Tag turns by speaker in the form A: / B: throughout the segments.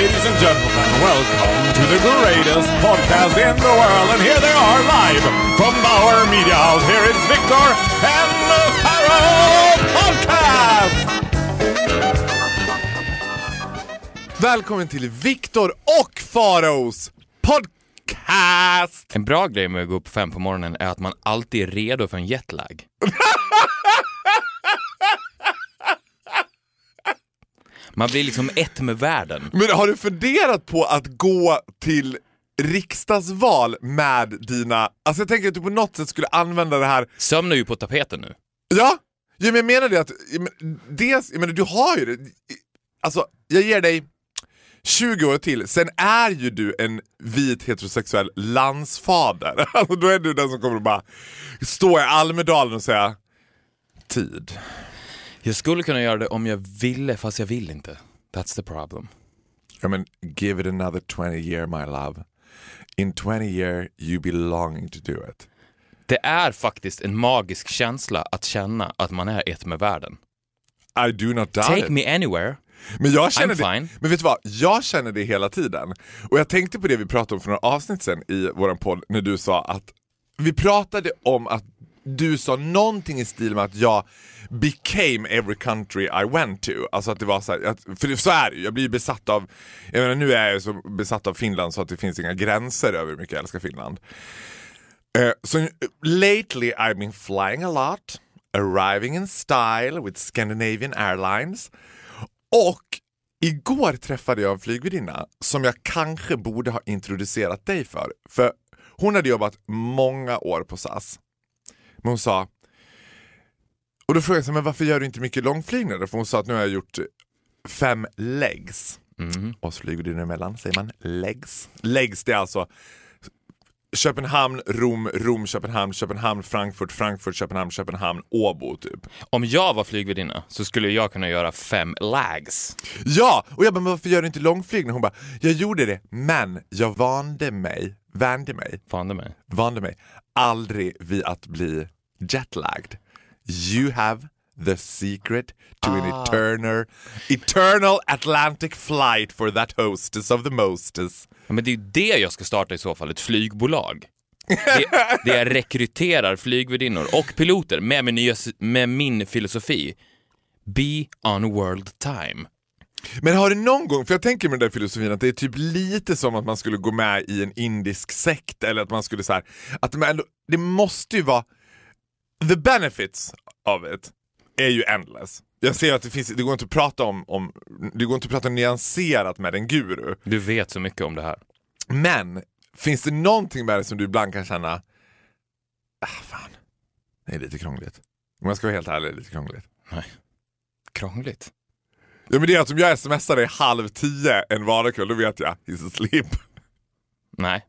A: Ladies and gentlemen, welcome to the greatest podcast in the world. And here they are live from Bauer Media House. Here is Victor and the Pharaoh Podcast!
B: Välkommen till Viktor och Faraos podcast!
C: En bra grej med att gå upp fem på morgonen är att man alltid är redo för en jetlag. Man blir liksom ett med världen.
B: Men har du funderat på att gå till riksdagsval med dina... Alltså jag tänker att du på något sätt skulle använda det här...
C: Sömn är ju på tapeten nu.
B: Ja, ja men jag menar det att... Dels, jag menar, du har ju det. Alltså, jag ger dig 20 år till, sen är ju du en vit heterosexuell landsfader. Alltså, då är du den som kommer att bara stå i Almedalen och säga tid.
C: Jag skulle kunna göra det om jag ville, fast jag vill inte. That's the problem.
B: Ja men give it another 20 year my love. In 20 year you be longing to do it.
C: Det är faktiskt en magisk känsla att känna att man är ett med världen.
B: I do not doubt
C: Take
B: it.
C: me anywhere.
B: Men jag känner
C: I'm
B: det,
C: fine.
B: Men vet du vad? Jag känner det hela tiden. Och jag tänkte på det vi pratade om för några avsnitt sen i våran podd när du sa att vi pratade om att du sa någonting i stil med att jag became every country I went to. Alltså att det var så här, att, för så är det ju, jag blir ju besatt av, jag menar nu är jag ju så besatt av Finland så att det finns inga gränser över hur mycket jag älskar Finland. Eh, uh, so lately I've been flying a lot, arriving in style with Scandinavian Airlines och igår träffade jag en flygvärdinna som jag kanske borde ha introducerat dig för. För hon hade jobbat många år på SAS. Men hon sa, och då frågade jag så men varför gör du inte mycket långflygningar? För hon sa att nu har jag gjort fem legs.
C: Mhm.
B: Oss flygvärdinnor emellan säger man legs. Legs det är alltså Köpenhamn, Rom, Rom, Köpenhamn, Köpenhamn, Frankfurt, Frankfurt, Köpenhamn, Köpenhamn, Åbo typ.
C: Om jag var flygvärdinna så skulle jag kunna göra fem lags.
B: Ja! Och jag bara, men varför gör du inte långflygning? Hon bara, jag gjorde det, men jag vande mig, vande mig,
C: Fan det mig.
B: vande mig aldrig vid att bli jetlagged. You have the secret to an eternal, eternal Atlantic flight for that hostess of the mostess.
C: Ja, men det är ju det jag ska starta i så fall, ett flygbolag. Det, det jag rekryterar flygvärdinnor och piloter med min, nya, med min filosofi. Be on world time.
B: Men har du någon gång, för jag tänker med den där filosofin att det är typ lite som att man skulle gå med i en indisk sekt eller att man skulle så här, att man det måste ju vara, the benefits of it är ju endless. Jag ser att det finns, det går inte att prata om, om det går inte att prata nyanserat med en guru.
C: Du vet så mycket om det här.
B: Men finns det någonting med det som du ibland kan känna, ah fan, det är lite krångligt. Om jag ska vara helt ärlig, det är lite krångligt.
C: Krångligt.
B: Ja men det är att om jag smsar dig halv tio en vardagskväll, då vet jag, he's asleep.
C: Nej.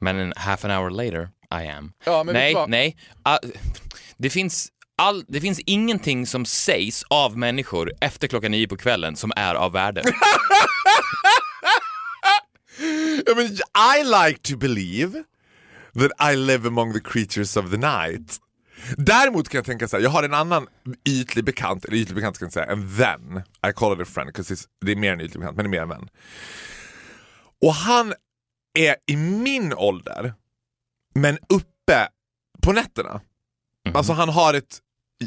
C: Men en half an hour later, I am.
B: Ja,
C: nej, nej. Ah, det, finns all, det finns ingenting som sägs av människor efter klockan nio på kvällen som är av värde.
B: Ja, men I like to believe that I live among the creatures of the night. Däremot kan jag tänka så här, jag har en annan ytlig bekant, eller ytlig bekant ska jag inte säga, en vän. I call it a friend, det är mer en ytlig bekant, men det är mer en vän. Och han är i min ålder, men uppe på nätterna. Alltså han har ett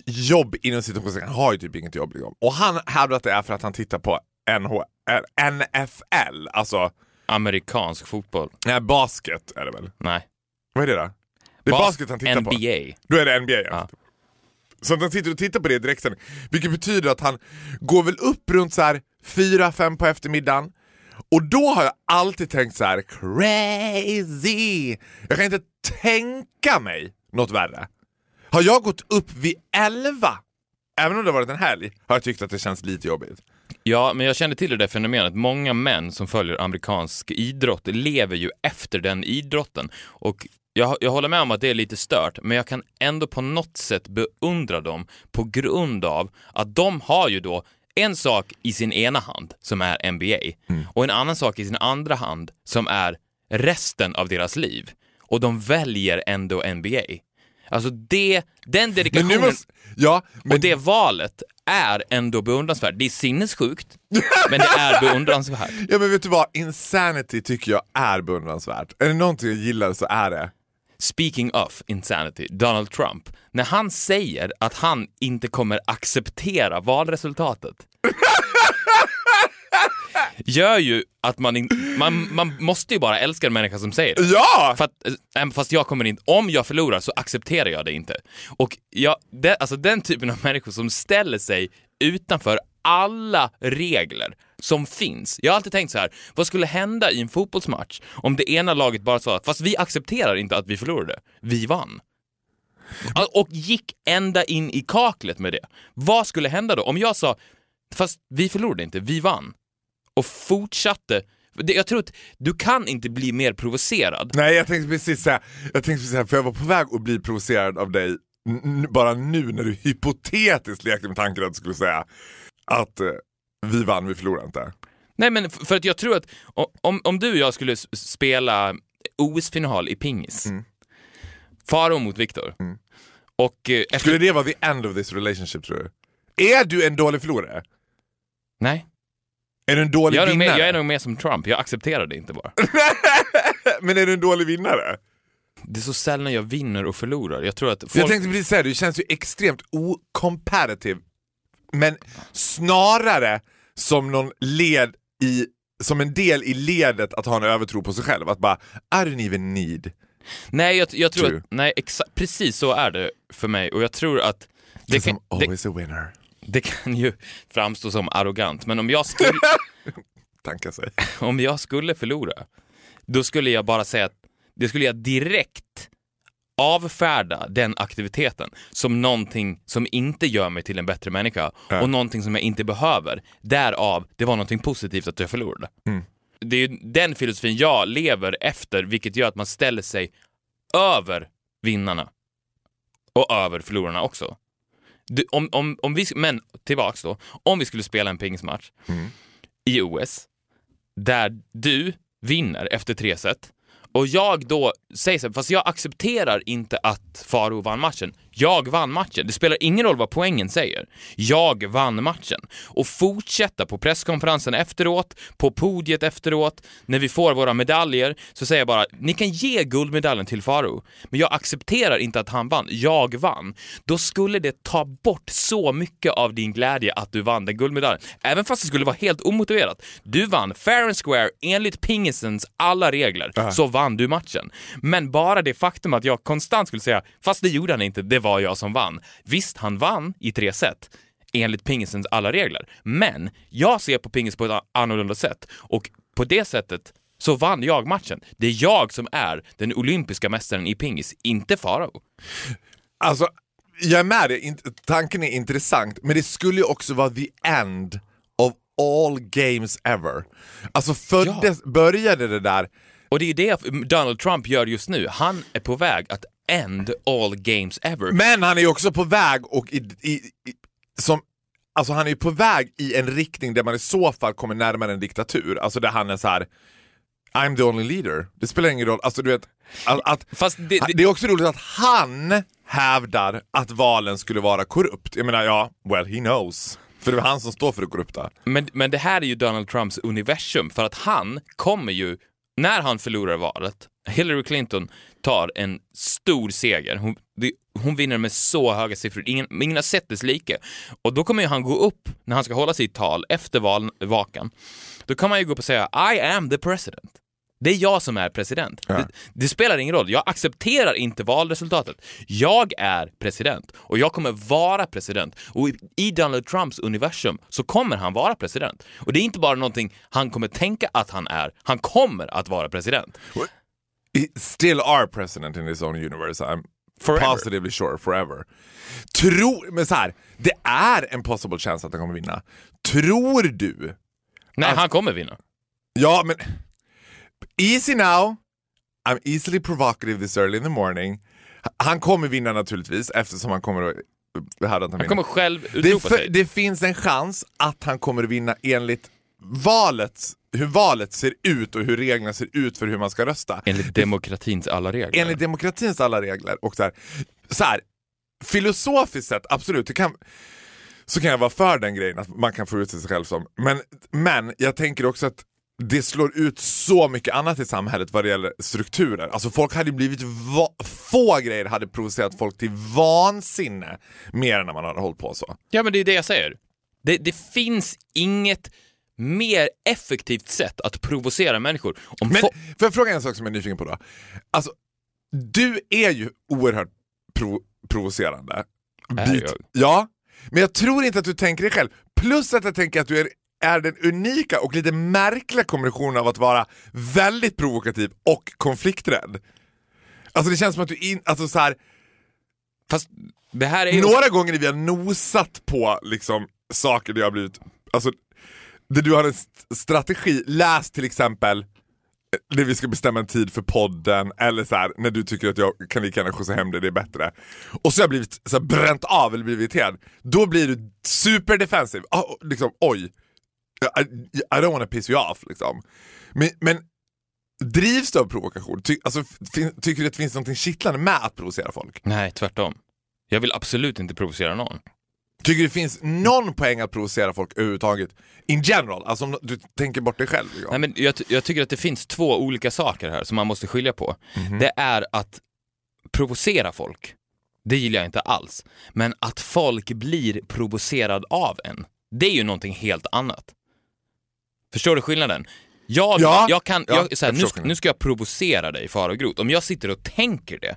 B: jobb inom situationen, han har ju typ inget jobb. Liksom. Och han hävdar att det är för att han tittar på NH, eh, NFL, alltså
C: Amerikansk fotboll.
B: nej, basket är det väl?
C: Nej.
B: Vad är det då? Det är
C: Bas-
B: basket han tittar på.
C: NBA.
B: Då är det NBA. Ja. Så han sitter och tittar på det i direktsändning. Vilket betyder att han går väl upp runt så här 4-5 på eftermiddagen. Och då har jag alltid tänkt så här: crazy! Jag kan inte tänka mig något värre. Har jag gått upp vid 11, även om det har varit en helg, har jag tyckt att det känns lite jobbigt.
C: Ja, men jag kände till det där fenomenet. Många män som följer amerikansk idrott lever ju efter den idrotten. Och jag, jag håller med om att det är lite stört, men jag kan ändå på något sätt beundra dem på grund av att de har ju då en sak i sin ena hand som är NBA och en annan sak i sin andra hand som är resten av deras liv. Och de väljer ändå NBA. Alltså det, den dedikationen
B: måste, ja, men
C: och det valet är ändå beundransvärt. Det är sinnessjukt, men det är beundransvärt.
B: Ja men vet du vad, insanity tycker jag är beundransvärt. Är det någonting jag gillar så är det.
C: Speaking of insanity, Donald Trump, när han säger att han inte kommer acceptera valresultatet gör ju att man, in, man, man måste ju bara älska en människa som säger det.
B: Ja!
C: För att, äh, fast jag kommer inte, om jag förlorar så accepterar jag det inte. Och jag, det, alltså den typen av människor som ställer sig utanför alla regler som finns. Jag har alltid tänkt så här, vad skulle hända i en fotbollsmatch om det ena laget bara sa att fast vi accepterar inte att vi förlorade, vi vann. Och gick ända in i kaklet med det. Vad skulle hända då? Om jag sa, fast vi förlorade inte, vi vann. Och fortsatte. Jag tror att du kan inte bli mer provocerad
B: Nej jag tänkte precis säga, jag tänkte precis säga, för jag var på väg att bli provocerad av dig bara nu när du hypotetiskt lekte med tanken att du skulle säga att eh, vi vann, vi förlorade inte.
C: Nej men för att jag tror att om, om du och jag skulle spela OS-final i pingis,
B: Mm.
C: Faro mot Viktor, och eh, efter...
B: Skulle det vara the end of this relationship tror du? Är du en dålig förlorare?
C: Nej,
B: Är du en dålig
C: jag
B: vinnare?
C: mer, jag är nog mer som Trump, jag accepterar det inte bara.
B: Men är du en dålig vinnare?
C: Det är så sällan jag vinner och förlorar. Jag tror att folk...
B: Jag tänkte precis säga det, du känns ju extremt ocomparative. Men snarare som någon led i, som en del i ledet att ha en övertro på sig själv. Att bara, I don't even need.
C: Nej, jag, jag tror att... Nej, exa- precis så är det för mig och jag tror att det kan,
B: I'm
C: det,
B: always a winner.
C: det kan ju framstå som arrogant, men om jag skulle,
B: Tanka sig.
C: om jag skulle förlora, då skulle jag bara säga att det skulle jag direkt avfärda den aktiviteten som någonting som inte gör mig till en bättre människa och någonting som jag inte behöver. Därav, det var någonting positivt att jag förlorade. Det är den filosofin jag lever efter, vilket gör att man ställer sig över vinnarna och över förlorarna också. Du, om, om, om vi, men tillbaks då, om vi skulle spela en pingismatch i OS där du vinner efter tre set och jag då säger så här, fast jag accepterar inte att Faro vann matchen. Jag vann matchen. Det spelar ingen roll vad poängen säger. Jag vann matchen. Och fortsätta på presskonferensen efteråt, på podiet efteråt, när vi får våra medaljer, så säger jag bara, ni kan ge guldmedaljen till Faro, men jag accepterar inte att han vann. Jag vann. Då skulle det ta bort så mycket av din glädje att du vann den guldmedaljen. Även fast det skulle vara helt omotiverat. Du vann fair and square enligt pingisens alla regler, så vann du matchen. Men bara det faktum att jag konstant skulle säga, fast det gjorde han inte, det var jag som vann. Visst, han vann i tre set enligt pingisens alla regler. Men jag ser på pingis på ett annorlunda sätt och på det sättet så vann jag matchen. Det är jag som är den olympiska mästaren i pingis, inte Farao.
B: Alltså, jag är med dig, tanken är intressant, men det skulle ju också vara the end of all games ever. Alltså föddes, började det där,
C: Och det är det Donald Trump gör just nu. Han är på väg att end all games ever.
B: men han är ju också på väg och i, i, i, som Alltså han är ju på väg i en riktning där man i så fall kommer närmare en diktatur, alltså där han är så här. I'm the only leader. Det spelar ingen roll, alltså du vet, att, att
C: det,
B: det
C: det,
B: är också roligt att han hävdar att valen skulle vara korrupt. Jag menar, ja, well he knows. För det är han som står för det korrupta.
C: men, men det här är ju Donald Trumps universum, för att han kommer ju, när han förlorar valet, Hillary Clinton tar en stor seger. Hon, det, hon vinner med så höga siffror, ingen, ingen har sett dess like. Och då kommer ju han gå upp, när han ska hålla sitt tal efter valvakan, då kan man ju gå upp och säga I am the president. Det är jag som är president. Det, det spelar ingen roll. Jag accepterar inte valresultatet. Jag är president och jag kommer vara president. Och i, i Donald Trumps universum så kommer han vara president. Och det är inte bara någonting han kommer tänka att han är. Han kommer att vara president.
B: Still are president in his own universe. I'm
C: Forever.
B: positively sure, forever. Tro, men så här, det är en possible chance att han kommer vinna. Tror du?
C: Nej,
B: Att-
C: han kommer vinna.
B: Ja, men easy now. I'm easily provocative this early in the morning. Han kommer vinna naturligtvis eftersom han kommer att... Det han
C: Han kommer själv
B: det,
C: utropa
B: för,
C: sig.
B: det finns en chans att han kommer att vinna enligt valet, hur valet ser ut och hur reglerna ser ut för hur man ska rösta.
C: Enligt demokratins alla regler.
B: Enligt demokratins alla regler. Och så här, så här, filosofiskt sett, absolut, det kan, så kan jag vara för den grejen att man kan få ut sig själv som. Men, men jag tänker också att det slår ut så mycket annat i samhället vad det gäller strukturer. Alltså folk hade blivit, va- få grejer hade provocerat folk till vansinne mer än när man hade hållit på så.
C: Ja, men det är det jag säger. Det, det finns inget mer effektivt sätt att provocera människor. Om
B: Men får jag fråga en sak som jag är nyfiken på då? Alltså, du är ju oerhört pro- provocerande. Bit-? Ja, men jag tror inte att du tänker det själv. Plus att jag tänker att du är, är den unika och lite märkliga kombinationen av att vara väldigt provokativ och konflikträdd. Alltså det känns som att du in, alltså så här,
C: Fast det här är
B: några gånger när vi har nosat på liksom, saker där jag har blivit, alltså där du har en st- strategi, läs till exempel eh, när vi ska bestämma en tid för podden eller så här, när du tycker att jag kan lika gärna skjutsa hem dig, det är bättre. Och så har jag blivit så här, bränt av eller blivit irriterad. Då blir du superdefensiv. Oh, liksom, oj, I, I don't wanna piss you off. Liksom. Men, men drivs du av provokation? Ty, alltså, fin, tycker du att det finns något kittlande med att provocera folk?
C: Nej, tvärtom. Jag vill absolut inte provocera någon.
B: Tycker det finns någon poäng att provocera folk överhuvudtaget? In general, alltså om du tänker bort dig själv. Liksom.
C: Nej, men jag, jag tycker att det finns två olika saker här som man måste skilja på. Det är att provocera folk, det gillar jag inte alls. Men att folk blir provocerad av en, det är ju någonting helt annat. Förstår du skillnaden? Jag,
B: Ja,
C: jag kan,
B: ja,
C: jag, så här,
B: jag
C: nu, nu ska jag provocera dig fara och grot. Om jag sitter och tänker det,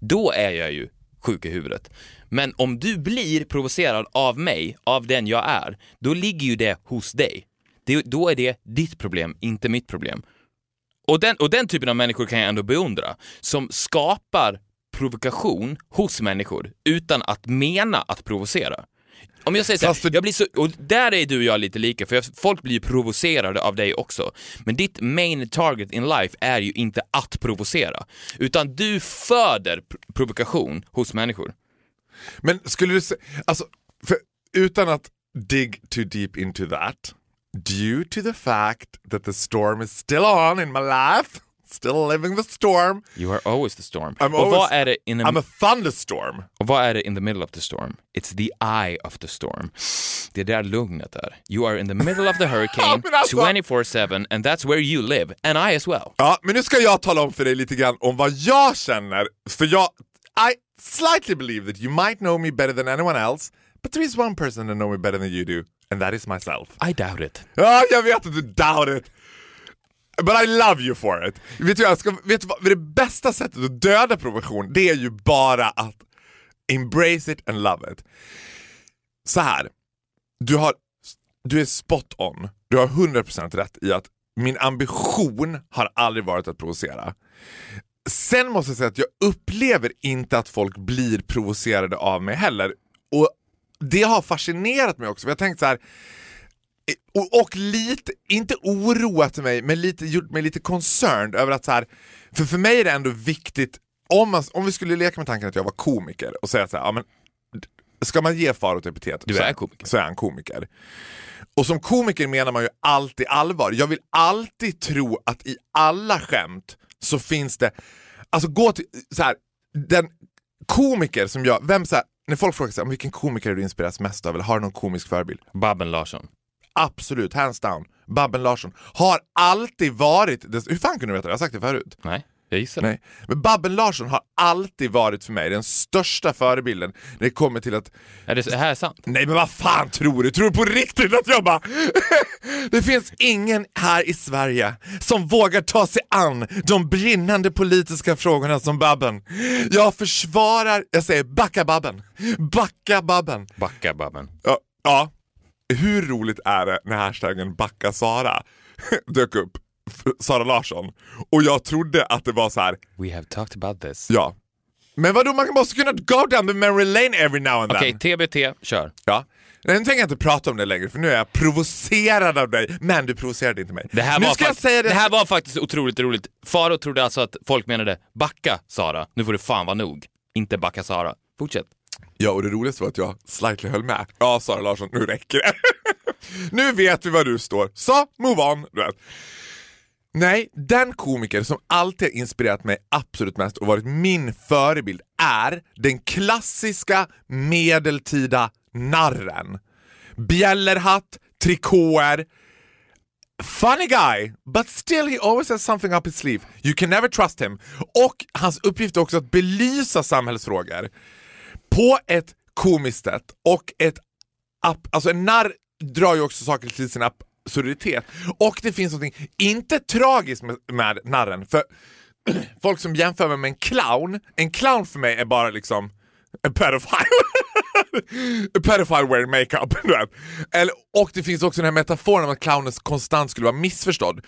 C: då är jag ju sjuk i huvudet. Men om du blir provocerad av mig, av den jag är, då ligger ju det hos dig. Det, då är det ditt problem, inte mitt problem. Och den, och den typen av människor kan jag ändå beundra, som skapar provokation hos människor utan att mena att provocera. Om jag säger så här,
B: för-
C: jag blir så, och där är du och jag lite lika, för jag, folk blir ju provocerade av dig också. Men ditt main target in life är ju inte att provocera, utan du föder pr- provokation hos människor.
B: Men skulle du säga, alltså, för, utan att dig too deep into that, due to the fact that the storm is still on in my life, still living the storm,
C: You are always the storm.
B: I'm
C: och,
B: always-
C: vad är det in the,
B: I'm a thunderstorm.
C: och vad är det in the middle of the storm? It's the eye of the storm. Det är där lugnet är. You are in the middle of the hurricane
B: men alltså-
C: 24-7 and that's where you live, and I as well.
B: Ja, men nu ska jag tala om för dig lite grann om vad jag känner, för jag, I slightly believe that you might know me better than anyone else, but there is one person that know me better than you do, and that is myself.
C: I doubt it.
B: Ja, jag vet att du doubt it. But I love you for it. Vet du, jag ska, vet du vad, det bästa sättet att döda provokation, det är ju bara att embrace it and love it. Så här, du, har, du är spot on. Du har 100% rätt i att min ambition har aldrig varit att provocera. Sen måste jag säga att jag upplever inte att folk blir provocerade av mig heller. Och det har fascinerat mig också, för jag har tänkt så här. Och, och lite, inte oroat mig, men lite, gjort mig lite concerned över att så här, för för mig är det ändå viktigt, om, man, om vi skulle leka med tanken att jag var komiker och säga så här, ja, men, ska man ge Farao ett epitet
C: Du
B: så,
C: är komiker.
B: så är han komiker. Och som komiker menar man ju alltid allvar. Jag vill alltid tro att i alla skämt så finns det, alltså gå till, så här, den komiker som jag, vem så här, när folk frågar sig, vilken komiker är du inspireras mest av eller har du någon komisk förebild?
C: Babben Larsson.
B: Absolut, hands down. Babben Larsson har alltid varit, det- hur fan kunde du veta det? Jag har sagt det förut.
C: Nej, jag gissar.
B: Nej. Men Babben Larsson har alltid varit för mig den största förebilden när det kommer till att
C: Är det, här är sant?
B: Nej men vad fan tror du? Tror du på riktigt att jag bara... det finns ingen här i Sverige som vågar ta sig an de brinnande politiska frågorna som Babben. Jag försvarar, jag säger backa Babben. Backa Babben.
C: Backa Babben.
B: Ja, ja. Hur roligt är det när hashtaggen backa Sara dök upp? Sara Larsson. Och jag trodde att det var så här.
C: We have talked about this.
B: ja. Men vadå, man måste kunna go down the memory lane every now and then.
C: Okej, TBT, kör.
B: Ja. Nej, nu tänker jag inte prata om det längre för nu är jag provocerad av dig, men du provocerade inte mig.
C: Det här,
B: nu
C: var
B: ska jag säga det.
C: det här var faktiskt otroligt roligt. Faro trodde alltså att folk menade backa Sara, nu får det fan vara nog. Inte backa Sara. Fortsätt.
B: Ja, och det roligaste var att jag slightly höll med. Ja, Sara Larsson, nu räcker det. nu vet vi var du står, så move on. Du vet. Nej, den komiker som alltid har inspirerat mig absolut mest och varit min förebild är den klassiska medeltida narren. Bjällerhatt, trikåer, Funny guy, but still he always has something up his sleeve. You can never trust him. Och hans uppgift är också att belysa samhällsfrågor på ett komiskt sätt och ett app, alltså en narr drar ju också saker till sin absurditet. Och det finns något inte tragiskt med, med narren, för folk som jämför mig med en clown, en clown för mig är bara liksom a pedofile! a wearing makeup. Eller, och det finns också den här metaforen om att clownen konstant skulle vara missförstådd.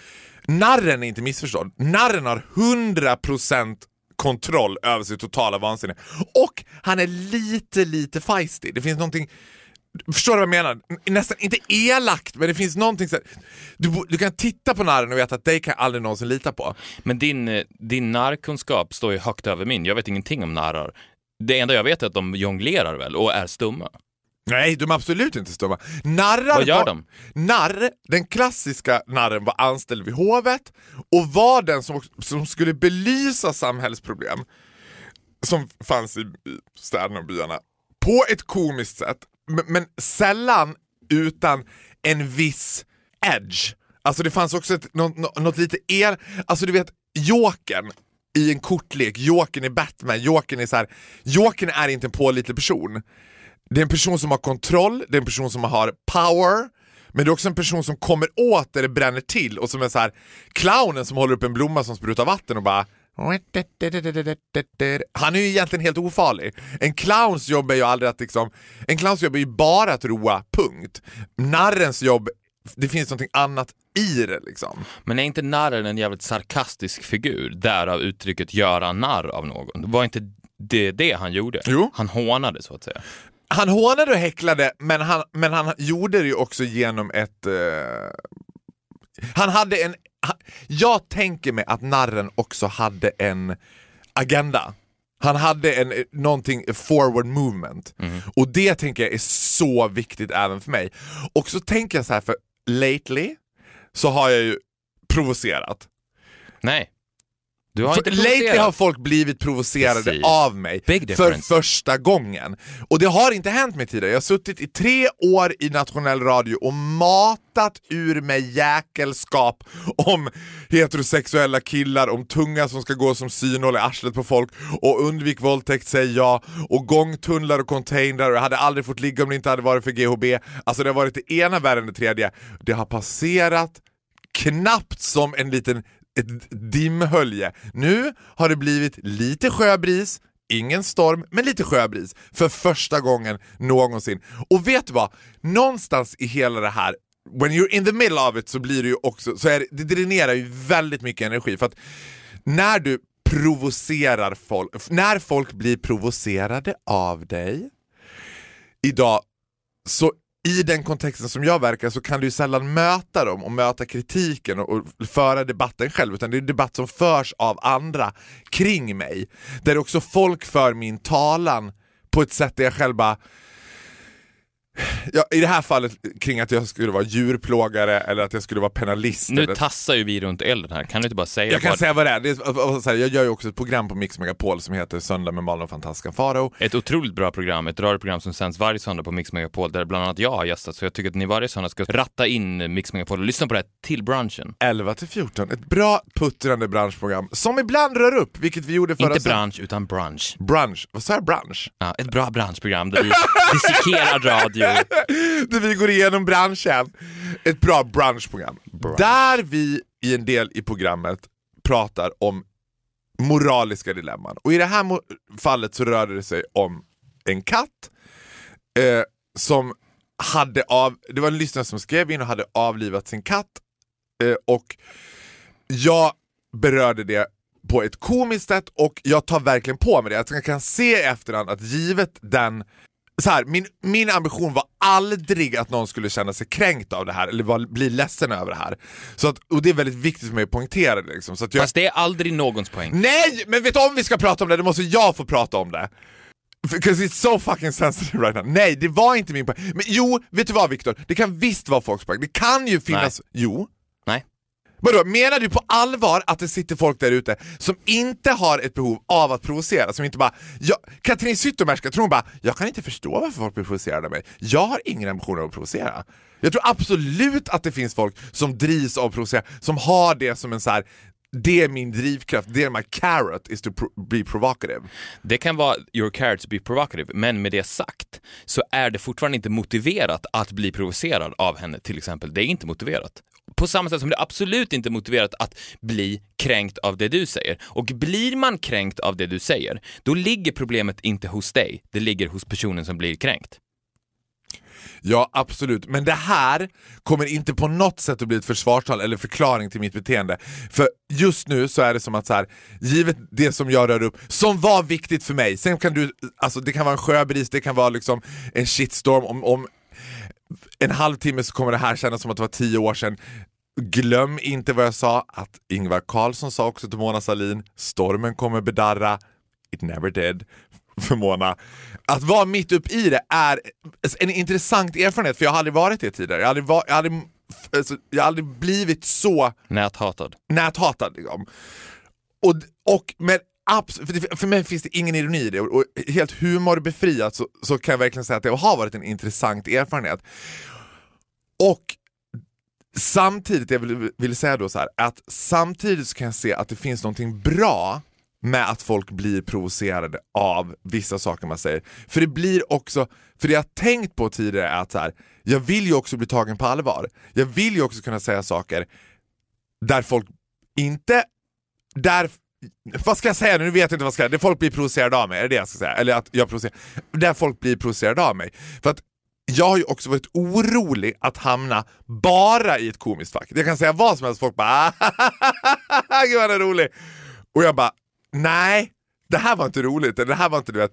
B: Narren är inte missförstådd. Narren har 100% kontroll över sitt totala vansinne. Och han är lite, lite feisty. Det finns någonting Förstår du vad jag menar? Nästan inte elakt, men det finns någonting så här, du, du kan titta på narren och veta att dig kan jag aldrig någonsin lita på.
C: Men din, eh, din narrkunskap står ju högt över min. Jag vet ingenting om narrar. Det enda jag vet är att de jonglerar väl och är stumma.
B: Nej, de är absolut inte stumma. Narrar
C: Vad gör
B: var,
C: de?
B: Narr, den klassiska narren var anställd vid hovet och var den som, som skulle belysa samhällsproblem som fanns i, städerna och byarna på ett komiskt sätt, men, men sällan utan en viss edge. Alltså det fanns också ett, något, något, lite el, alltså du vet Jokern i en kortlek, Jokern i Batman, Jokern är så här, Jokern är inte en pålitlig person. Det är en person som har kontroll, det är en person som har power, men det är också en person som kommer åt där det bränner till och som är så här clownen som håller upp en blomma som sprutar vatten och bara han är ju egentligen helt ofarlig. En clowns jobb är ju aldrig att liksom, en clowns jobb är ju bara att roa, punkt. Narrens jobb, det finns någonting annat i det liksom.
C: Men är inte narren en jävligt sarkastisk figur? Därav uttrycket göra narr av någon. Var inte det det han gjorde?
B: Jo.
C: Han hånade så att säga.
B: Han hånade och häcklade, men han, men han gjorde det ju också genom ett... eh, han hade en... han- Jag tänker mig att narren också hade en agenda. Han hade en, eh, någonting, forward movement. Och det tänker jag är så viktigt även för mig. Och så tänker jag så här, för lately så har jag ju provocerat.
C: Nej. Du har
B: För lately har folk blivit provocerade
C: Precis.
B: av mig för första gången. Och det har inte hänt mig tidigare. Jag har suttit i tre år i nationell radio och matat ur mig jäkelskap om heterosexuella killar, om tunga som ska gå som synål i arslet på folk och undvik våldtäkt, säg ja, och gångtunnlar och containrar och jag hade aldrig fått ligga om det inte hade varit för GHB. Alltså det har varit det ena värre än det tredje. Det har passerat knappt som en liten ett dimhölje. Nu har det blivit lite sjöbris, ingen storm, men lite sjöbris för första gången någonsin. Och vet du vad? Någonstans i hela det här When you're in the middle of it så blir det ju också, så är det, det dränerar ju väldigt mycket energi för att när du provocerar folk, när folk blir provocerade av dig idag så i den kontexten som jag verkar så kan du ju sällan möta dem och möta kritiken och, och föra debatten själv utan det är debatt som förs av andra kring mig. Där också folk för min talan på ett sätt där jag själv bara Ja, I det här fallet kring att jag skulle vara djurplågare eller att jag skulle vara penalist.
C: Nu
B: eller...
C: tassar ju vi runt elden här. Kan du inte bara säga
B: Jag kan
C: vad...
B: säga vad det är. det är här, jag gör ju också ett program på Mix Megapol som heter Söndag med Malin och fantastiska Farao.
C: Ett otroligt bra program, ett radioprogram som sänds varje söndag på Mix Megapol där bland annat jag har gästat. Så jag tycker att ni varje söndag ska ratta in Mix Megapol och lyssna på det här till brunchen.
B: 11 till 14, ett bra puttrande branschprogram som ibland rör upp, vilket vi gjorde förra
C: Inte bransch, utan brunch.
B: Brunch, vad sa jag? Brunch?
C: Ja, ett bra branschprogram där vi dissekerar radio.
B: Där vi går igenom branschen. Ett bra brunchprogram. Där vi i en del i programmet pratar om moraliska dilemman. Och i det här fallet så rörde det sig om en katt eh, som hade av, det var en lyssnare som skrev in och hade avlivat sin katt eh, och jag berörde det på ett komiskt sätt och jag tar verkligen på mig det. Jag kan se i efterhand att givet den så här, min, min ambition var aldrig att någon skulle känna sig kränkt av det här eller var, bli ledsen över det här. Så att, och det är väldigt viktigt för mig att poängtera det. Liksom, så att jag,
C: Fast det är aldrig någons poäng.
B: Nej! Men vet du om vi ska prata om det, då måste jag få prata om det. Because it's so fucking sensitive right now. Nej, det var inte min poäng. Men jo, vet du vad Viktor? Det kan visst vara folks poäng. Det kan ju finnas... Jo. Vadå, menar du på allvar att det sitter folk där ute som inte har ett behov av att provocera? Som inte bara... Jag, Katrin Zytomierska tror hon bara, jag kan inte förstå varför folk blir provocerade av mig. Jag har ingen ambition att provocera. Jag tror absolut att det finns folk som drivs av att provocera, som har det som en så här. Det är min drivkraft, det är my carrot is to pro- be provocative.
C: Det kan vara your carrot to be provocative, men med det sagt så är det fortfarande inte motiverat att bli provocerad av henne till exempel. Det är inte motiverat. På samma sätt som det absolut inte är motiverat att bli kränkt av det du säger. Och blir man kränkt av det du säger, då ligger problemet inte hos dig, det ligger hos personen som blir kränkt.
B: Ja, absolut. Men det här kommer inte på något sätt att bli ett försvarstal eller förklaring till mitt beteende. För just nu så är det som att så här, givet det som jag rör upp, som var viktigt för mig, sen kan du, alltså det kan vara en sjöbris, det kan vara liksom en shitstorm, om, om en halvtimme så kommer det här kännas som att det var tio år sedan. Glöm inte vad jag sa, att Ingvar Carlsson sa också till Mona Sahlin, stormen kommer bedarra, it never did för Mona. Att vara mitt upp i det är en intressant erfarenhet, för jag har aldrig varit det tidigare. Jag har aldrig, var, jag har aldrig, alltså, jag har aldrig blivit så
C: Näthatad.
B: näthatad. Liksom. Och, och men Absolut, för, för mig finns det ingen ironi i det och, och helt humorbefriat så, så kan jag verkligen säga att det har varit en intressant erfarenhet. Och samtidigt, jag vill, vill säga då så här, att samtidigt så kan jag se att det finns någonting bra med att folk blir provocerade av vissa saker man säger. För det blir också, för det jag tänkt på tidigare är att så här, jag vill ju också bli tagen på allvar. Jag vill ju också kunna säga saker där folk inte, där, vad ska jag säga nu? Nu vet jag inte vad jag ska säga. Det folk blir provocerade av mig, är det det jag ska säga? Eller att jag provocerar, där folk blir provocerade av mig. För att jag har ju också varit orolig att hamna bara i ett komiskt fack. Jag kan säga vad som helst, folk bara ah, gud vad han är rolig. Och jag bara, nej, det här var inte roligt, det här var inte du vet.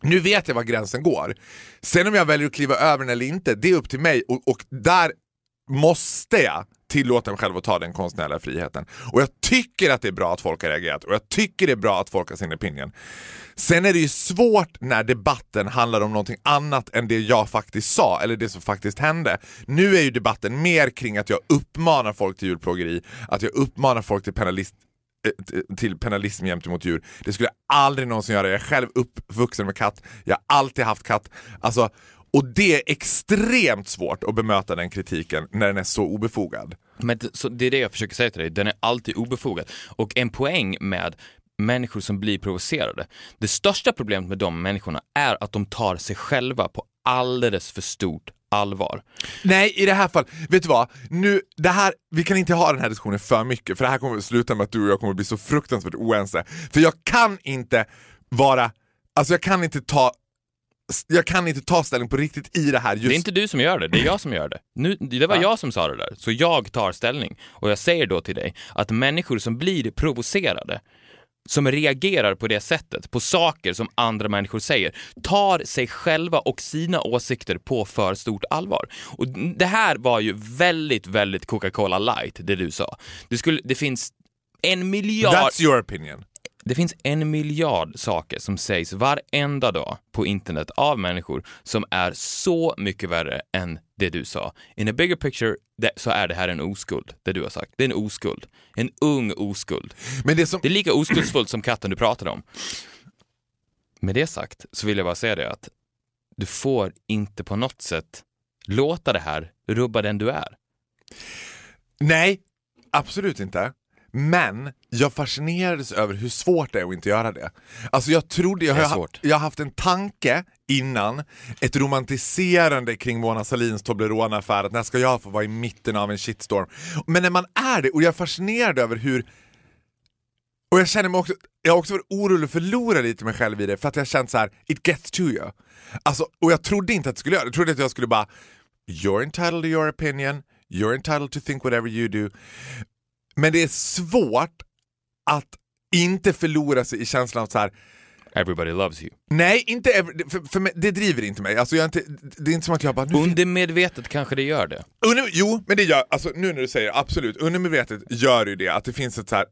B: Nu vet jag var gränsen går. Sen om jag väljer att kliva över den eller inte, det är upp till mig och, och där måste jag tillåta mig själv att ta den konstnärliga friheten. Och jag tycker att det är bra att folk har reagerat och jag tycker det är bra att folk har sin opinion. Sen är det ju svårt när debatten handlar om någonting annat än det jag faktiskt sa eller det som faktiskt hände. Nu är ju debatten mer kring att jag uppmanar folk till djurplågeri, att jag uppmanar folk till penalist eh, till penalism gentemot djur. Det skulle jag aldrig någonsin göra. Jag är själv uppvuxen med katt, jag har alltid haft katt. Alltså, och det är extremt svårt att bemöta den kritiken när den är så obefogad.
C: Men det- så det är det jag försöker säga till dig, den är alltid obefogad. Och en poäng med människor som blir provocerade, det största problemet med de människorna är att de tar sig själva på alldeles för stort allvar.
B: Nej, i det här fallet, vet du vad? Nu, det här, vi kan inte ha den här diskussionen för mycket för det här kommer att sluta med att du och jag kommer att bli så fruktansvärt oense. För jag kan inte vara, alltså jag kan inte ta jag kan inte ta ställning på riktigt i det här just
C: Det är inte du som gör det, det är jag som gör det. Nu, det var jag som sa det där, så jag tar ställning. Och jag säger då till dig att människor som blir provocerade, som reagerar på det sättet, på saker som andra människor säger, tar sig själva och sina åsikter på för stort allvar. Och det här var ju väldigt, väldigt Coca-Cola light, det du sa. Det, skulle, det finns en miljard...
B: That's your opinion.
C: Det finns en miljard saker som sägs varenda dag på internet av människor som är så mycket värre än det du sa. In a bigger picture det, så är det här en oskuld, det du har sagt. Det är en oskuld. En ung oskuld.
B: Men det som,
C: Det är lika oskuldsfullt som katten du pratade om. Med det sagt så vill jag bara säga det att du får inte på något sätt låta det här rubba den du är.
B: nej, absolut inte. Men jag fascinerades över hur svårt det är att inte göra det. Alltså jag trodde, jag har, jag haft en tanke innan, ett romantiserande kring Mona Sahlins Toblerone-affär, att när ska jag få vara i mitten av en shitstorm? Men när man är det, och jag är fascinerad över hur och jag känner mig också, jag har också varit orolig att förlora lite mig själv i det för att jag har känt så här: it gets to you. Alltså, och jag trodde inte att det skulle göra det, jag trodde att jag skulle bara You're entitled to your opinion, you're entitled to think whatever you do. Men det är svårt att inte förlora sig i känslan av så här.
C: Everybody loves you.
B: Nej, inte ever, för, för mig, det driver inte mig. Alltså jag är inte, det är inte som att jag bara... Nu
C: Undermedvetet kanske det gör det.
B: Under, jo, men det gör, alltså nu när du säger det, absolut, undermedvetet gör ju det att det finns ett så här,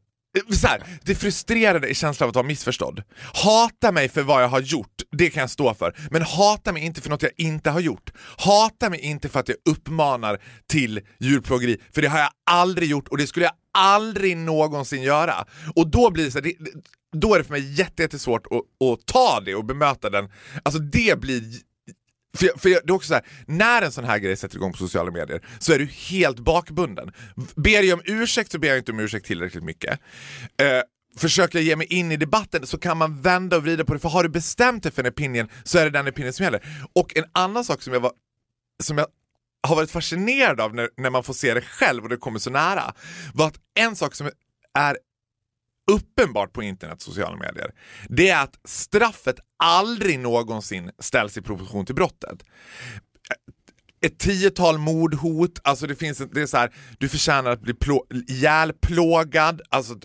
B: så här, det frustrerande i känslan av att vara missförstådd. Hata mig för vad jag har gjort, det kan jag stå för. Men hata mig inte för något jag inte har gjort. Hata mig inte för att jag uppmanar till djurplågeri, för det har jag aldrig gjort och det skulle jag aldrig någonsin göra. Och då blir det så här, det, då är det för mig jätte- jättesvårt att, att ta det och bemöta den. Alltså det blir för, jag- för jag, det är också så här, när en sån här grej sätter igång på sociala medier så är du helt bakbunden. Ber jag om ursäkt så ber jag inte om ursäkt tillräckligt mycket. Eh, försöker jag ge mig in i debatten så kan man vända och vrida på det, för har du bestämt dig för en opinion så är det den opinion som gäller. Och en annan sak som jag, var, som jag har varit fascinerad av när, när man får se det själv och det kommer så nära, var att en sak som är uppenbart på internet och sociala medier, det är att straffet aldrig någonsin ställs i proportion till brottet. Ett tiotal mordhot, alltså det finns, det är så här, du förtjänar att bli plå, ihjälplågad, alltså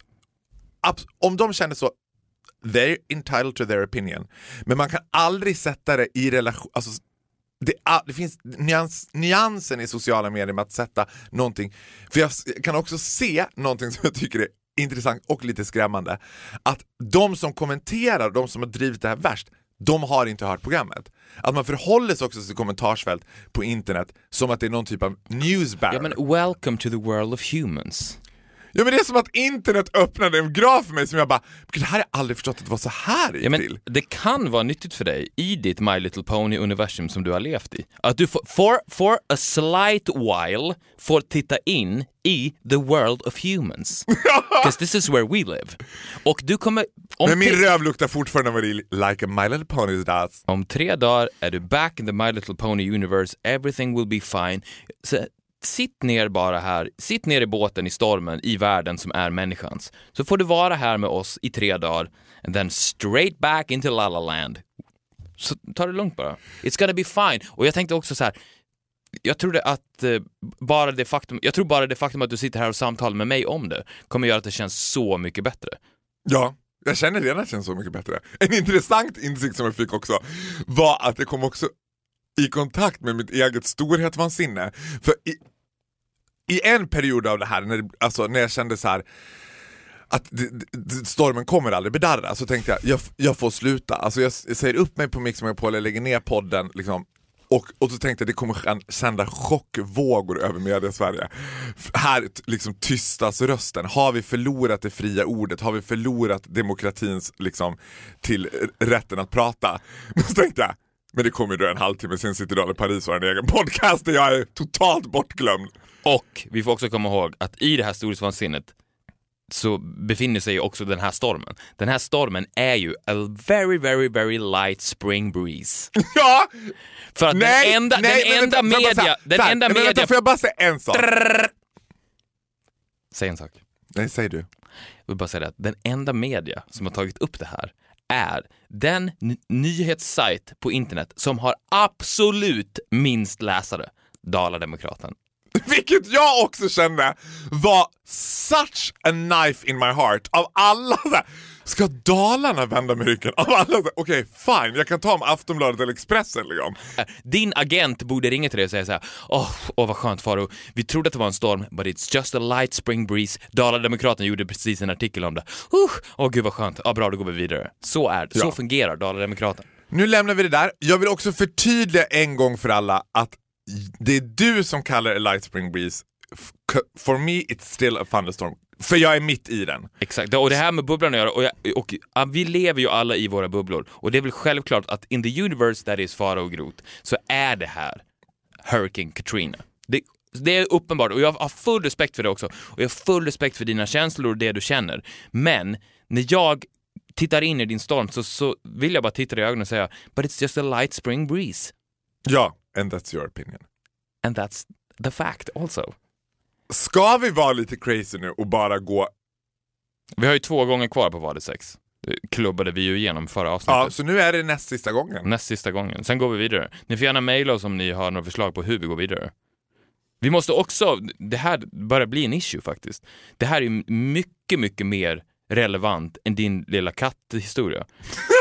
B: om de känner så, they're entitled to their opinion. Men man kan aldrig sätta det i relation, alltså det, det finns nyans, nyansen i sociala medier med att sätta någonting, för jag kan också se någonting som jag tycker är intressant och lite skrämmande, att de som kommenterar, de som har drivit det här värst, de har inte hört programmet. Att man förhåller sig också till kommentarsfält på internet som att det är någon typ av newsbarrier.
C: Ja men welcome to the world of humans.
B: Ja men det är som att internet öppnade en graf för mig som jag bara, "Gud, det här har jag aldrig förstått att det var så här gick
C: Ja, men
B: till.
C: det kan vara nyttigt för dig i ditt My Little Pony-universum som du har levt i. Att du får, for, for a slight while får titta in i the world of humans. Because this is where we live. Och du kommer... Om
B: Men min röv luktar fortfarande vanilj, like a My Little Ponies does.
C: Om tre dagar är du back in the My Little Pony universe, everything will be fine. Så sitt ner bara här, sitt ner i båten i stormen i världen som är människans. Så får du vara här med oss i tre dagar, and then straight back into La La Land. Så ta det lugnt bara. It's gonna be fine. Och jag tänkte också så här. Jag trodde att eh, bara det faktum, jag tror bara det faktum att du sitter här och samtalar med mig om det kommer göra att det känns så mycket bättre.
B: Ja, jag känner redan att det känns så mycket bättre. En intressant insikt som jag fick också var att det kom också i kontakt med mitt eget storhetsvansinne. För i, i en period av det här, när, alltså, när jag kände så här att stormen kommer aldrig bedarra, så tänkte jag, jag, jag får sluta. Alltså jag, jag säger upp mig på Mix Megapol, jag lägger ner podden, liksom, och, och så tänkte jag det kommer sända chockvågor över media-Sverige. Här liksom tystas rösten. Har vi förlorat det fria ordet? Har vi förlorat demokratins liksom, till eh, rätten att prata? Men så tänkte jag, men det kommer ju en halvtimme, sen sitter Daniel Paris och har en egen podcast där jag är totalt bortglömd.
C: Och vi får också komma ihåg att i det här storhetsvansinnet så befinner sig också den här stormen. Den här stormen är ju a very, very, very light spring breeze.
B: Ja!
C: För att
B: Nej,
C: den enda,
B: nej,
C: den enda
B: vänta,
C: media...
B: säga-
C: Den
B: här,
C: enda
B: men vänta,
C: media...
B: Får jag bara säga en sak?
C: Säg en sak.
B: Nej, säg du.
C: Jag vill bara säga det att den enda media som har tagit upp det här är den nyhetssajt på internet som har absolut minst läsare, Dala-Demokraten.
B: Vilket jag också kände var such a knife in my heart. Av alla ska Dalarna vända med ryggen? Av alla okej fine, jag kan ta om Aftonbladet eller Expressen liksom.
C: Din agent borde ringa till dig och säga så här: åh, åh vad skönt Faro, vi trodde att det var en storm, but it's just a light spring breeze. Dala-Demokraten gjorde precis en artikel om det. Uh, åh gud vad skönt, ja, bra då går vi vidare. Så är det, så
B: Ja.
C: fungerar Dala-Demokraten.
B: Nu lämnar vi det där. Jag vill också förtydliga en gång för alla att det är du som kallar det light spring breeze. For me it's still a thunderstorm. För jag är mitt i den.
C: Exakt, och det här med bubblan att göra, och, jag, och ja, vi lever ju alla i våra bubblor, och det är väl självklart att in the universe that is Faro och Groth, så är det här Hurricane Katrina. Det, det är uppenbart, och jag har full respekt för det också, och jag har full respekt för dina känslor och det du känner. Men när jag tittar in i din storm så, så vill jag bara titta dig i ögonen och säga “But it's just a light spring breeze”
B: Ja, and that's your opinion.
C: and that's the fact also.
B: Ska vi vara lite crazy nu och bara gå...
C: Vi har ju två gånger kvar på Vad är sex? Klubbade vi ju igenom förra avsnittet.
B: Ja, så nu är det näst sista gången.
C: Näst sista gången. Sen går vi vidare. Ni får gärna mejla oss om ni har några förslag på hur vi går vidare. Vi måste också, det här börjar bli en issue faktiskt. Det här är mycket, mycket mer relevant än din lilla katthistoria.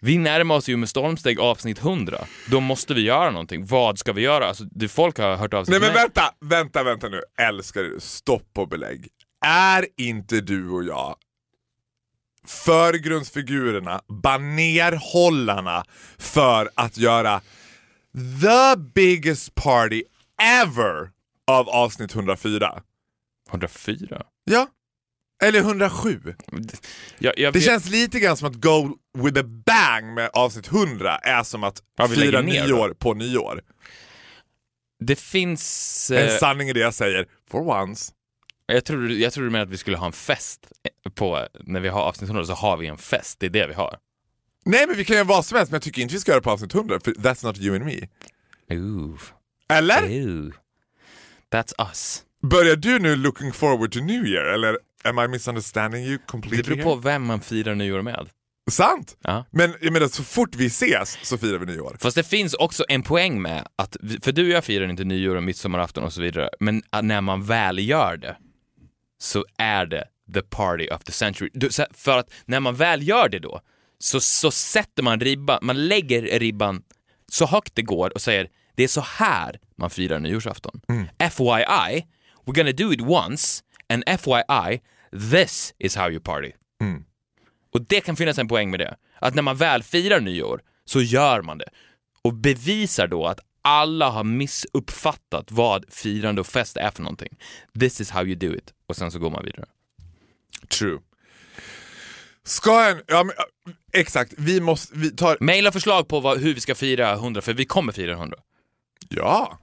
C: Vi närmar oss ju med stormsteg avsnitt 100. Då måste vi göra någonting. Vad ska vi göra? Alltså, det, folk har hört av sig
B: Nej men vänta, vänta, vänta nu. Älskar du, stopp och belägg. Är inte du och jag förgrundsfigurerna, banerhållarna för att göra the biggest party ever av avsnitt 104?
C: 104?
B: Ja. Eller 107.
C: Jag, jag
B: Det känns lite grann som att go with a bang med avsnitt 100 är som att
C: Ja,
B: fira nyår på nyår.
C: det finns...
B: En
C: Eh,
B: sanning i det jag säger, for once.
C: jag, tror, jag tror du menar att vi skulle ha en fest på... När vi har avsnitt 100 så har vi en fest. Det är det vi har.
B: Nej men vi kan göra vad som helst, men jag tycker inte vi ska göra det på avsnitt 100, för that's not you and me.
C: Ooh.
B: Eller?
C: Ooh. That's us.
B: Börjar du nu looking forward to new year, eller am I misunderstanding you
C: Det
B: completely?
C: beror på vem man firar nyår med.
B: Sant!
C: Ja.
B: Men jag menar, så fort vi ses så firar vi nyår.
C: Fast det finns också en poäng med att, för du och jag firar inte nyår och midsommarafton och så vidare, men när man väl gör det så är det the party of the century. Du, För att när man väl gör det då, så, så sätter man ribban, man lägger ribban så högt det går och säger det är så här man firar nyårsafton. FYI, we're gonna do it once, and FYI, this is how you party. Och det kan finnas en poäng med det. Att när man väl firar nyår så gör man det. Och bevisar då att alla har missuppfattat vad firande och fest är för någonting. This is how you do it. Och sen så går man vidare.
B: True. Ska en... Ja, men, äh, exakt, vi måste... Vi tar...
C: Maila förslag på vad, hur vi ska fira 100, för vi kommer fira 100.
B: Ja.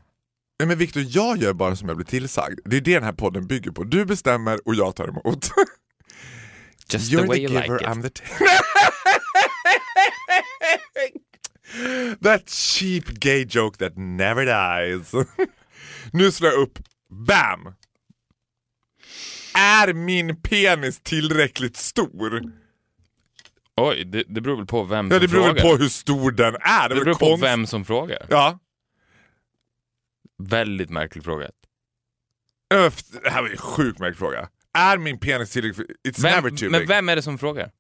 B: Nej, men Victor, jag gör bara som jag blir tillsagd. Det är det den här podden bygger på. Du bestämmer och jag tar emot.
C: Just
B: You're
C: the way
B: the
C: you
B: giver,
C: like it.
B: I'm the ta- That cheap gay joke that never dies. nu slår jag upp. Bam! Är min penis tillräckligt stor?
C: Oj, det, det beror väl på vem
B: Ja,
C: som
B: det beror väl
C: frågar.
B: på hur stor den är.
C: det
B: är väl
C: beror på
B: konst-
C: vem som frågar.
B: Ja.
C: Väldigt märklig fråga.
B: Det här var ju en sjukt märklig fråga. Är min penis tillräckligt... It's never
C: Vem,
B: too
C: men
B: big.
C: vem är det som frågar?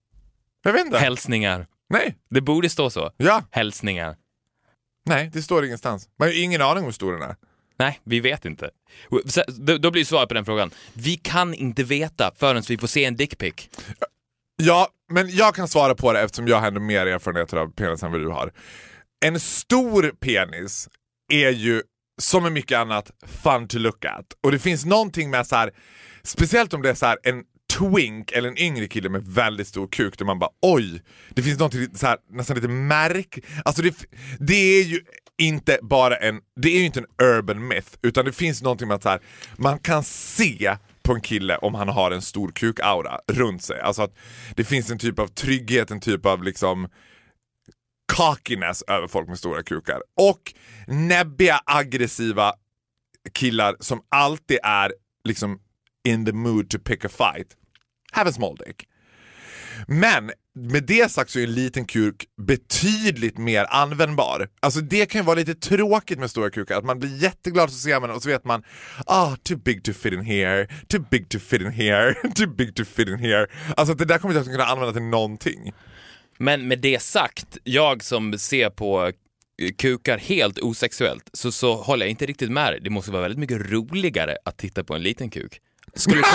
B: Jag vet inte.
C: Hälsningar.
B: Nej.
C: Det borde stå så.
B: Ja.
C: Hälsningar.
B: Nej, det står ingenstans. Man har ju ingen aning om hur stor den är.
C: Nej, vi vet inte. Så- då blir svaret på den frågan, vi kan inte veta förrän vi får se en dickpic.
B: Ja, men jag kan svara på det eftersom jag har ändå mer erfarenheter av penis än vad du har. En stor penis är ju, som med mycket annat, fun to look at. Och det finns någonting med så här, speciellt om det är så här en twink eller en yngre kille med väldigt stor kuk där man bara oj, det finns någonting så här, nästan lite märk... Alltså det, det är ju inte bara en, det är ju inte en urban myth, utan det finns någonting med att så här, man kan se på en kille om han har en stor kuk-aura runt sig. Alltså att det finns en typ av trygghet, en typ av liksom cockiness över folk med stora kukar. Och näbbiga, aggressiva killar som alltid är liksom in the mood to pick a fight. Have a small dick. Men med det sagt så är en liten kuk betydligt mer användbar. Alltså det kan ju vara lite tråkigt med stora kukar, att man blir jätteglad så ser man och så vet man ah, too big to fit in here, too big to fit in here, too big to fit in here. Alltså det där kommer jag inte kunna använda till någonting.
C: Men med det sagt, jag som ser på eh, kukar helt osexuellt, så, så håller jag inte riktigt med dig. Det måste vara väldigt mycket roligare att titta på en liten kuk. Skulle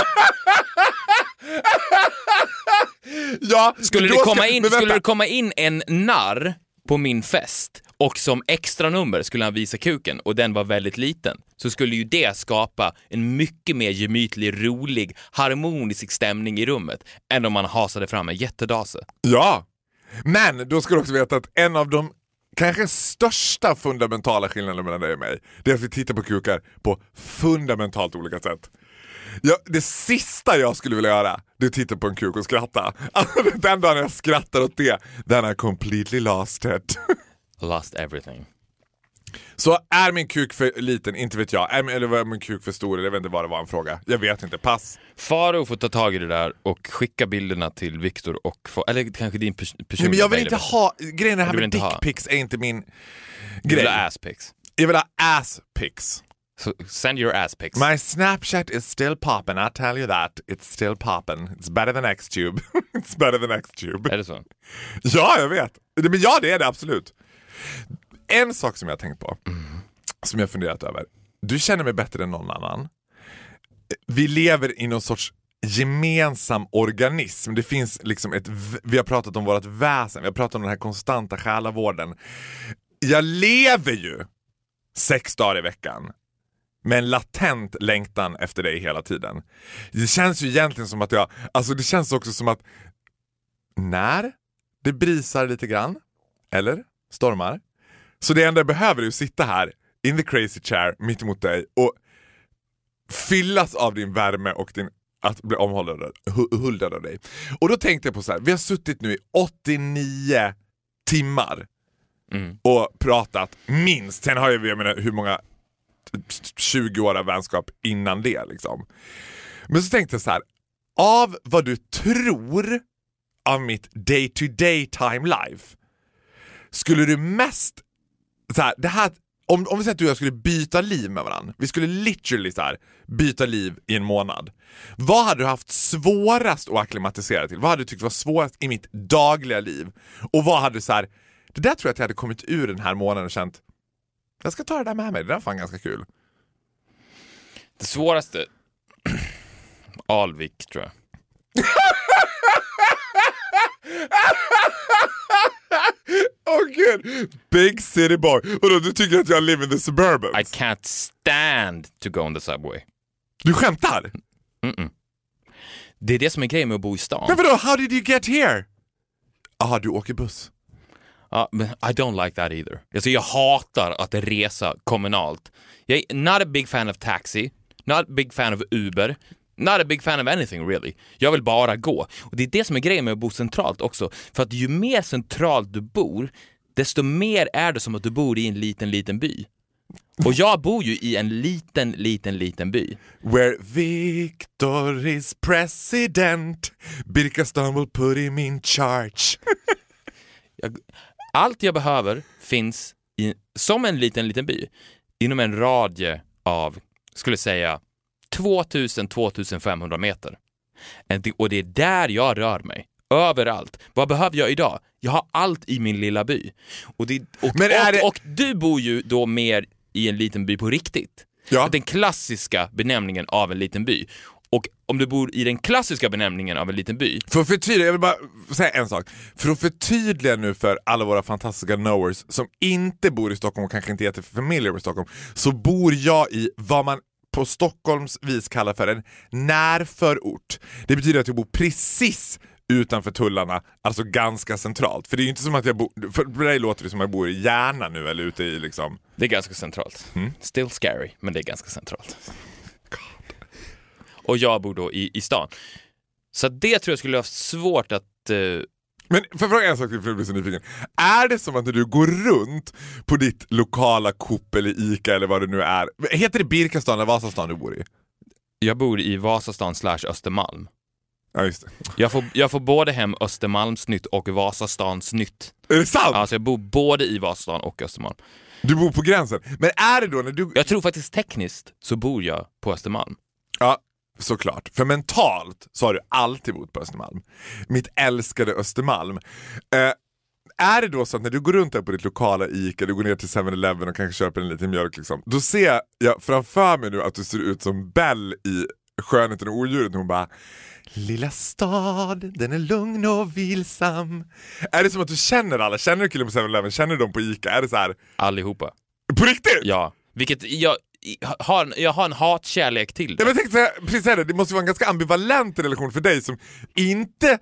B: Ja,
C: skulle det, komma, in, skulle det komma in en narr på min fest och som extra nummer skulle han visa kuken och den var väldigt liten, så skulle ju det skapa en mycket mer gemytlig, rolig, harmonisk stämning i rummet än om man hasade fram en jättedase.
B: Ja, men då ska du också veta att en av de kanske största fundamentala skillnaderna mellan dig och mig, det är att vi tittar på kukar på fundamentalt olika sätt. Ja, det sista jag skulle vilja göra, det är att titta på en kuk och skratta. Alltså, den dagen jag skrattar åt det, then I completely lost it.
C: Lost everything.
B: Så är min kuk för liten, inte vet jag. Är eller var min kuk för stor, eller jag vet inte vad det var en fråga. Jag vet inte, pass.
C: Faro får ta tag i det där och skicka bilderna till Viktor och få, eller kanske din pers
B: Nej,
C: personliga
B: men jag vill inte ha, grejen är här med dickpics är inte min
C: Du vill
B: grej.
C: ha asspics.
B: Jag vill ha ass-pics.
C: Så send your asspics.
B: My Snapchat is still popping, I tell you that. It's still popping. It's better than Xtube. It's better than Xtube.
C: Är det så?
B: Ja, jag vet. Men ja, det är det absolut. En sak som jag har tänkt på, som jag har funderat över. Du känner mig bättre än någon annan. Vi lever i någon sorts gemensam organism. Det finns liksom ett, vi har pratat om vårt väsen, vi har pratat om den här konstanta själavården. Jag lever ju sex dagar i veckan med en latent längtan efter dig hela tiden. Det känns ju egentligen som att jag, alltså det känns också som att när det brisar lite grann, eller stormar, så det enda jag behöver är att sitta här in the crazy chair mitt emot dig och fyllas av din värme och din att bli omhuldad hu- huldad av dig. Och då tänkte jag på så här, vi har suttit nu i 89 timmar och pratat minst, sen har jag, jag menar, hur många 20 år av vänskap innan det liksom. Men så tänkte jag så här, av vad du tror av mitt day to day time life skulle du mest, så här, det här om, om vi säger att du och jag skulle byta liv med varandra, vi skulle literally så här, byta liv i en månad. Vad hade du haft svårast att acklimatisera till? Vad hade du tyckt var svårast i mitt dagliga liv? Och vad hade du så här, det där tror jag att jag hade kommit ur den här månaden och känt, jag ska ta det där med mig, det där är fan ganska kul.
C: Det svåraste... Alvik, tror jag.
B: Åh gud! Big city boy. Vadå, du tycker att jag live in the suburbans?
C: I can't stand to go on the subway.
B: Du skämtar?
C: Det är det som är grejen med att bo i stan.
B: Men vadå, how did you get here? Jaha, du åker buss.
C: Men I don't like that either. Alltså, jag hatar att resa kommunalt. Jag är not a big fan of taxi, not a big fan of Uber, not a big fan of anything really. Jag vill bara gå. Och det är det som är grejen med att bo centralt också. För att ju mer centralt du bor, desto mer är det som att du bor i en liten, liten by. Och jag bor ju i en liten, liten, liten by.
B: Where Victor is president Birkastan will put him in charge.
C: Jag, allt jag behöver finns i, som en liten, liten by inom en radie av, skulle säga, 2000-2500 meter. Det- Och det är där jag rör mig. Överallt. Vad behöver jag idag? Jag har allt i min lilla by. Och, det, och,
B: är
C: och,
B: det-
C: och du bor ju då mer i en liten by på riktigt.
B: Ja.
C: Den klassiska benämningen av en liten by. Och om du bor i den klassiska benämningen av en liten by,
B: För att förtydliga, jag vill bara säga en sak. För att förtydliga nu för alla våra fantastiska knowers som inte bor i Stockholm och kanske inte är jättefamiliar med Stockholm, så bor jag i vad man på Stockholms vis kallar för en närförort. Det betyder att jag bor precis utanför tullarna, alltså ganska centralt. För det är ju inte som att jag bor, för dig låter det som att jag bor i Järna nu eller ute i liksom
C: det är ganska centralt.
B: Mm.
C: Still scary, men det är ganska centralt. Och jag bor då i, i stan. Så det tror jag skulle ha svårt att... eh,
B: Men får jag fråga en sak till för jag blir så nyfiken. Är det som att när du går runt på ditt lokala Coop eller Ica eller vad det nu är, heter det Birkastan eller Vasastan du bor i?
C: jag bor i Vasastan slash Östermalm.
B: Ja just det.
C: Jag får, jag får både hem Östermalmsnytt och Vasastans-nytt.
B: Är det sant?
C: Alltså jag bor både i Vasastan och Östermalm.
B: Du bor på gränsen. Men är det då när du...
C: Jag tror faktiskt tekniskt så bor jag på Östermalm.
B: Ja, såklart. För mentalt så har du alltid bott på Östermalm. Mitt älskade Östermalm. Eh, är det då så att när du går runt där på ditt lokala Ica, du går ner till 7-Eleven och kanske köper en liten mjölk liksom. Då ser jag framför mig nu att du ser ut som Bell i Skönheten och odjuret. Hon bara Lilla stad, den är lugn och vilsam. Är det som att du känner alla? Känner du killen på 7-Eleven? Känner du dem på Ica? Är det så här
C: Allihopa.
B: på riktigt?
C: Ja. Vilket jag, har, en- jag har en hatkärlek till
B: Ja,
C: det.
B: men jag tänkte precis säga det, det måste vara en ganska ambivalent relation för dig som inte,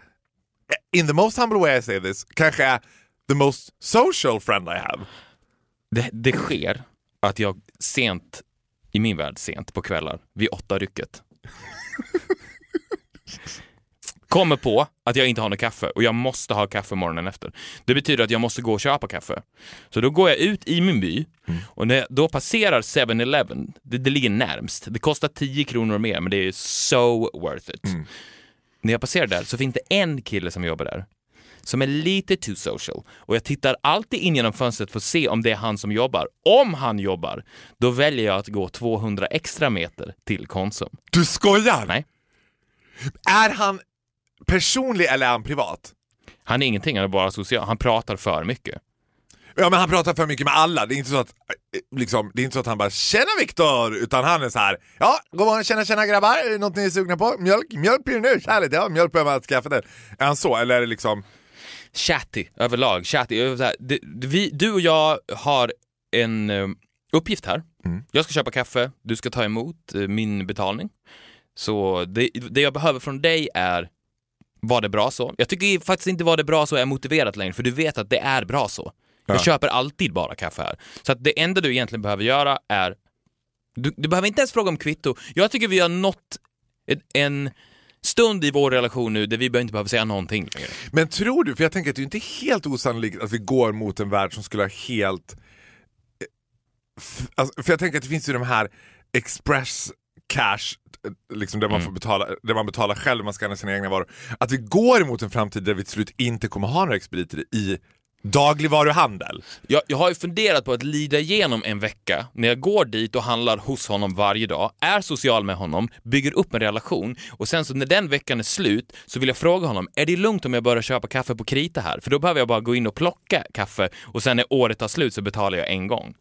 B: in the most humble way I say this, kanske är the most social friend I have.
C: det. Det sker att jag sent, i min värld sent på kvällar, vid åtta rycket, kommer på att jag inte har något kaffe och jag måste ha kaffe morgonen efter. Det betyder att jag måste gå och köpa kaffe. Så då går jag ut i min by och när jag då passerar 7-Eleven, det, det ligger närmst, det kostar 10 kronor mer men det är so worth it. När jag passerar där så finns det en kille som jobbar där som är lite too social. Och jag tittar alltid in genom fönstret för att se om det är han som jobbar. Om han jobbar, då väljer jag att gå 200 extra meter till Konsum.
B: Du skojar?
C: Nej.
B: Är han personlig eller är han privat?
C: Han är ingenting, han är bara social. Han pratar för mycket.
B: Ja men han pratar för mycket med alla, det är inte så att, eh, liksom, det är inte så att han bara “Tjena Viktor!” utan han är så här “Ja, god morgon, tjena tjena grabbar, är det något ni är sugna på? Mjölk? Mjölk blir det nu, härligt, ja mjölk behöver man skaffa det.” Är han så eller är det liksom
C: Chatty överlag. Chatty. Så här, det- Vi, du och jag har en eh, uppgift här. Jag ska köpa kaffe, du ska ta emot eh, min betalning. Så det, det jag behöver från dig är var det bra så? Jag tycker faktiskt inte var det bra så är motiverat längre, för du vet att det är bra så. Jag köper alltid bara kaffe här. Så att det enda du egentligen behöver göra är... Du, du behöver inte ens fråga om kvitto. Jag tycker vi har nått en, stund i vår relation nu där vi behöver inte behöver säga någonting längre.
B: Men tror du, för jag tänker att det är inte helt osannolikt att vi går mot en värld som skulle ha helt... eh, Alltså, för jag tänker att det finns ju de här express cash, liksom där, man får betala, där man betalar själv, man skannar sina egna varor. Att vi går mot en framtid där vi till slut inte kommer ha några expediter i dagligvaruhandel.
C: Jag, jag har ju funderat på att lida igenom en vecka när jag går dit och handlar hos honom varje dag, är social med honom, bygger upp en relation och sen så när den veckan är slut så vill jag fråga honom, är det lugnt om jag börjar köpa kaffe på krita här? För då behöver jag bara gå in och plocka kaffe och sen när året tar slut så betalar jag en gång.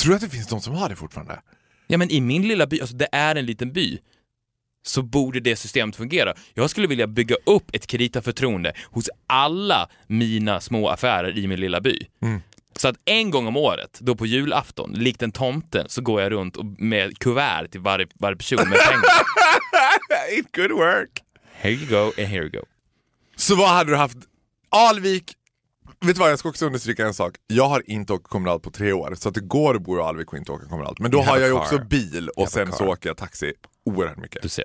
B: Tror du att det finns de som har det fortfarande?
C: Ja men i min lilla by, alltså det är en liten by, så borde det systemet fungera. Jag skulle vilja bygga upp ett kreditaförtroende hos alla mina små affärer i min lilla by. Så att en gång om året, då på julafton, likt en tomte, så går jag runt och med kuvert till varje, varje person med pengar.
B: It could work.
C: Here you go and here you go.
B: Så vad hade du haft? Alvik, vet du vad jag ska också understryka en sak. Jag har inte åkt kommunalt på tre år så att det går att bo i Alvik och inte åka kommunalt. Men då har jag ju också bil och sen så åker jag taxi oerhört mycket.
C: Du ser.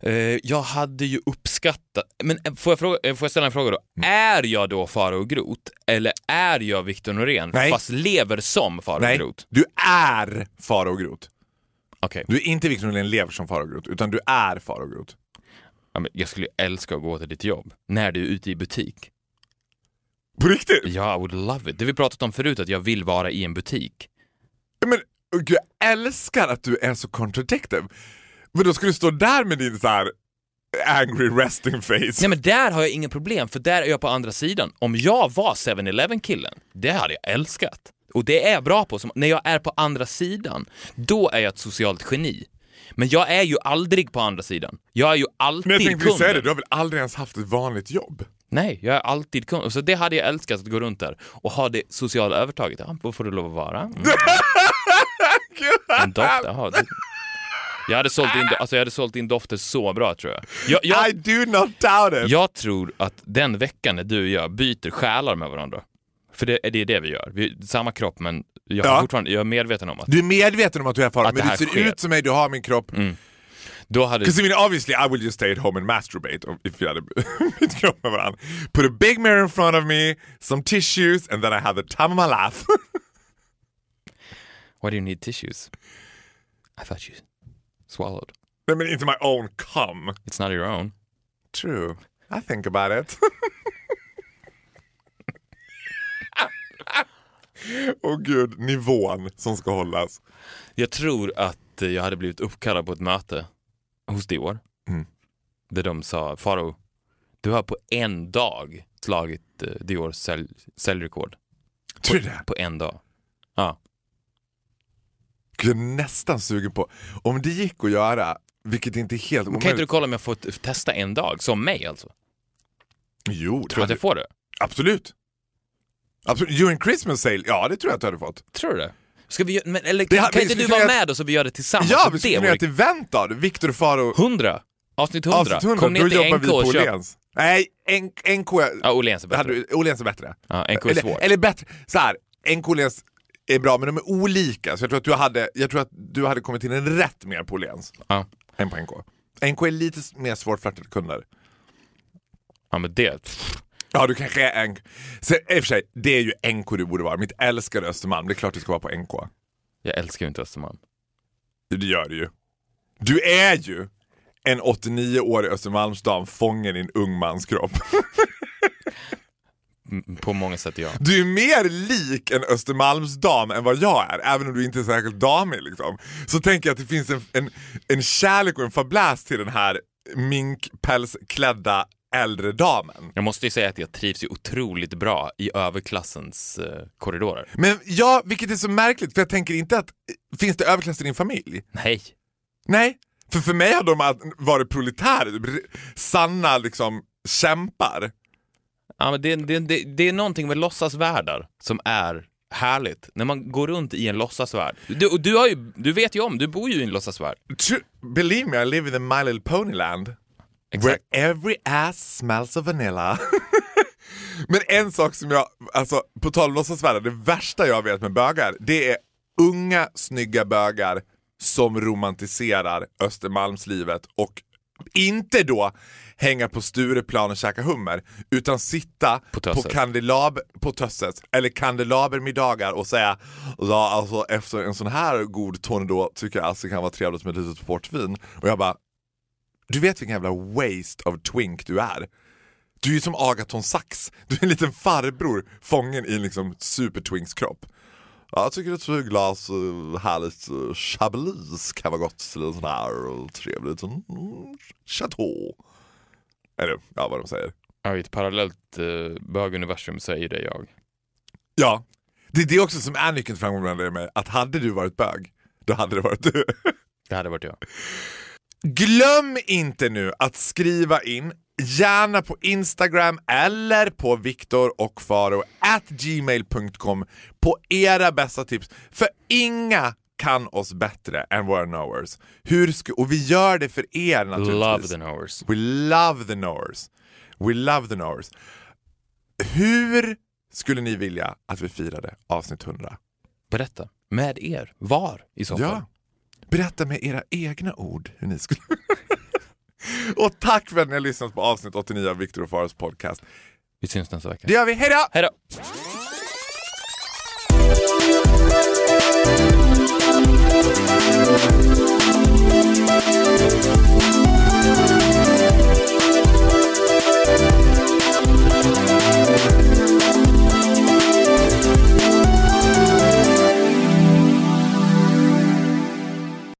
C: Eh, jag hade ju uppskattat, men eh, får jag, fråga, eh, får jag ställa en fråga då?
B: Mm.
C: Är jag då Farao Groth eller är jag Viktor Norén
B: Nej.
C: fast lever som Farao
B: Nej,
C: Groth?
B: du är Farao Groth.
C: Okej,
B: Du är inte Victor Norlén lever som Farao Groth, utan du är Farao Groth.
C: ja, men jag skulle älska att gå till ditt jobb när du är ute i butik.
B: På riktigt?
C: Ja, I would love it. Det vi pratat om förut, att jag vill vara i en butik.
B: Men jag älskar att du är så contradictive. Men då ska du stå där med din så här angry resting face.
C: Nej men där har jag inga problem, för där är jag på andra sidan. Om jag var 7-Eleven killen, det hade jag älskat. Och det är jag bra på. Som, när jag är på andra sidan, då är jag ett socialt geni. Men jag är ju aldrig på andra sidan. Jag är ju alltid
B: Men jag tänkte säga det,
C: kunden.
B: du har väl aldrig ens haft ett vanligt jobb?
C: Nej, jag är alltid kund. Så det hade jag älskat att gå runt där och ha det sociala övertaget. Ja, vad får du lov att vara? Mm. En doft, jaha. Det... Jag hade, sålt in, alltså jag hade sålt in dofter så bra tror jag. Jag, jag,
B: I do not doubt it!
C: jag tror att den veckan när du och jag byter själar med varandra, för det, det är det vi gör. Vi, samma kropp men jag,
B: Ja.
C: fortfarande, jag är medveten om att
B: Du är medveten om att du är
C: det
B: men du ser
C: sker. Mm.
B: ut som mig, du har min kropp.
C: Då hade...
B: Because I mean obviously I will just stay at home and masturbate if vi hade bytt kropp med varandra. Put a big mirror in front of me, some tissues and then I have the time of my life.
C: Why do you need tissues? I thought you swallowed.
B: Nej men inte my own cum.
C: It's not your own.
B: True. I think about it. Åh gud, nivån som ska hållas.
C: Jag tror att jag hade blivit uppkallad på ett möte hos Dior.
B: Mm.
C: Där de sa, Faro, du har på en dag slagit eh, Diors sälj, säljrekord.
B: Tror du det?
C: På en dag. Ja.
B: Gud, jag är nästan sugen på, om det gick att göra, vilket inte är helt
C: Kan inte du
B: omöjligt.
C: kolla om jag får testa en dag? Som mig alltså?
B: Jo,
C: Tror du att jag får det?
B: absolut. absolut. During Christmas sale, ja det tror jag att du hade fått.
C: Tror du det? Ska vi, men, eller
B: Det
C: kan,
B: vi
C: inte
B: skulle
C: du vara med och så vi gör det tillsammans?
B: Ja, vi skulle kunna göra ett event av det. Viktor Faro
C: 100? Avsnitt 100?
B: avsnitt 100,
C: Kom ner
B: då
C: till
B: jobbar
C: NK
B: vi på
C: och köp.
B: Nej, NK
C: Ja, Åhléns är bättre.
B: Åhléns är bättre.
C: Ja, NK är
B: eller,
C: svår.
B: eller bättre, så här, NK Åhléns är bra men de är olika. Så jag tror att du hade, jag tror att du hade kommit till en rätt mer på Åhléns
C: Ja.
B: än på NK. NK är lite mer svårflörtade kunder.
C: ja, men det...
B: Ja, du kanske är NK. Så, I och för sig, det är ju NK du borde vara. Mitt älskade Östermalm, det är klart du ska vara på NK.
C: Jag älskar ju inte Östermalm.
B: Det gör du ju. Du är ju en 89-årig Östermalmsdam fången i en ung mans kropp.
C: På många sätt ja.
B: Du är mer lik en Östermalmsdam än vad jag är, även om du inte är särskilt damig. Liksom. Så tänker jag att det finns en, en, en kärlek och en fabläs till den här minkpälsklädda äldre damen.
C: Jag måste ju säga att jag trivs ju otroligt bra i överklassens eh, korridorer.
B: Men ja, vilket är så märkligt för jag tänker inte att, finns det överklass i din familj?
C: Nej.
B: Nej, för för mig har de varit proletärer, sanna liksom kämpar.
C: Ja, men det, det, det, det är någonting med låtsasvärldar som är härligt. När man går runt i en låtsasvärld. Du, du, har ju, du vet ju om, du bor ju i en låtsasvärld.
B: Believe me, I live in the My Little Ponyland.
C: Exakt.
B: Where every ass smells of vanilla. Men en sak som jag, alltså på tal om låtsasvärldar, det värsta jag vet med bögar, det är unga snygga bögar som romantiserar Östermalmslivet och inte då hänga på Stureplan och käka hummer, utan sitta
C: På
B: på,
C: Tösses.
B: kandelab på Tösses, eller kandelabermiddagar och säga ja alltså efter en sån här god tornedå tycker jag alltså det kan vara trevligt med ett litet portvin. Och jag bara, du vet vilken jävla waste of twink du är. Du är som Agaton Sax. Du är en liten farbror fången i en liksom supertwinks kropp. Ja, jag tycker ett glas uh, härligt uh, chablis kan vara gott till en sån här uh, trevligt mm, chateau. Eller ja, vad de säger.
C: Ja, I ett parallellt eh, böguniversum är det jag.
B: Ja, det är det också som är nyckeln dig och mig. Att hade du varit bög, då hade det varit du.
C: Det hade varit jag.
B: Glöm inte nu att skriva in, gärna på Instagram eller på Viktor och Faro at gmail.com på era bästa tips. För inga kan oss bättre än våra knowers. Hur sku- och vi gör det för er naturligtvis.
C: Love the knowers.
B: We love the knowers. We love the knowers. Hur skulle ni vilja att vi firade avsnitt 100?
C: Berätta. Med er. Var i så fall.
B: Ja. Berätta med era egna ord hur ni skulle... och tack för att ni har lyssnat på avsnitt 89 av Viktor och Faros podcast.
C: Vi syns nästa vecka.
B: Det gör vi. Hej då!
C: Hej då!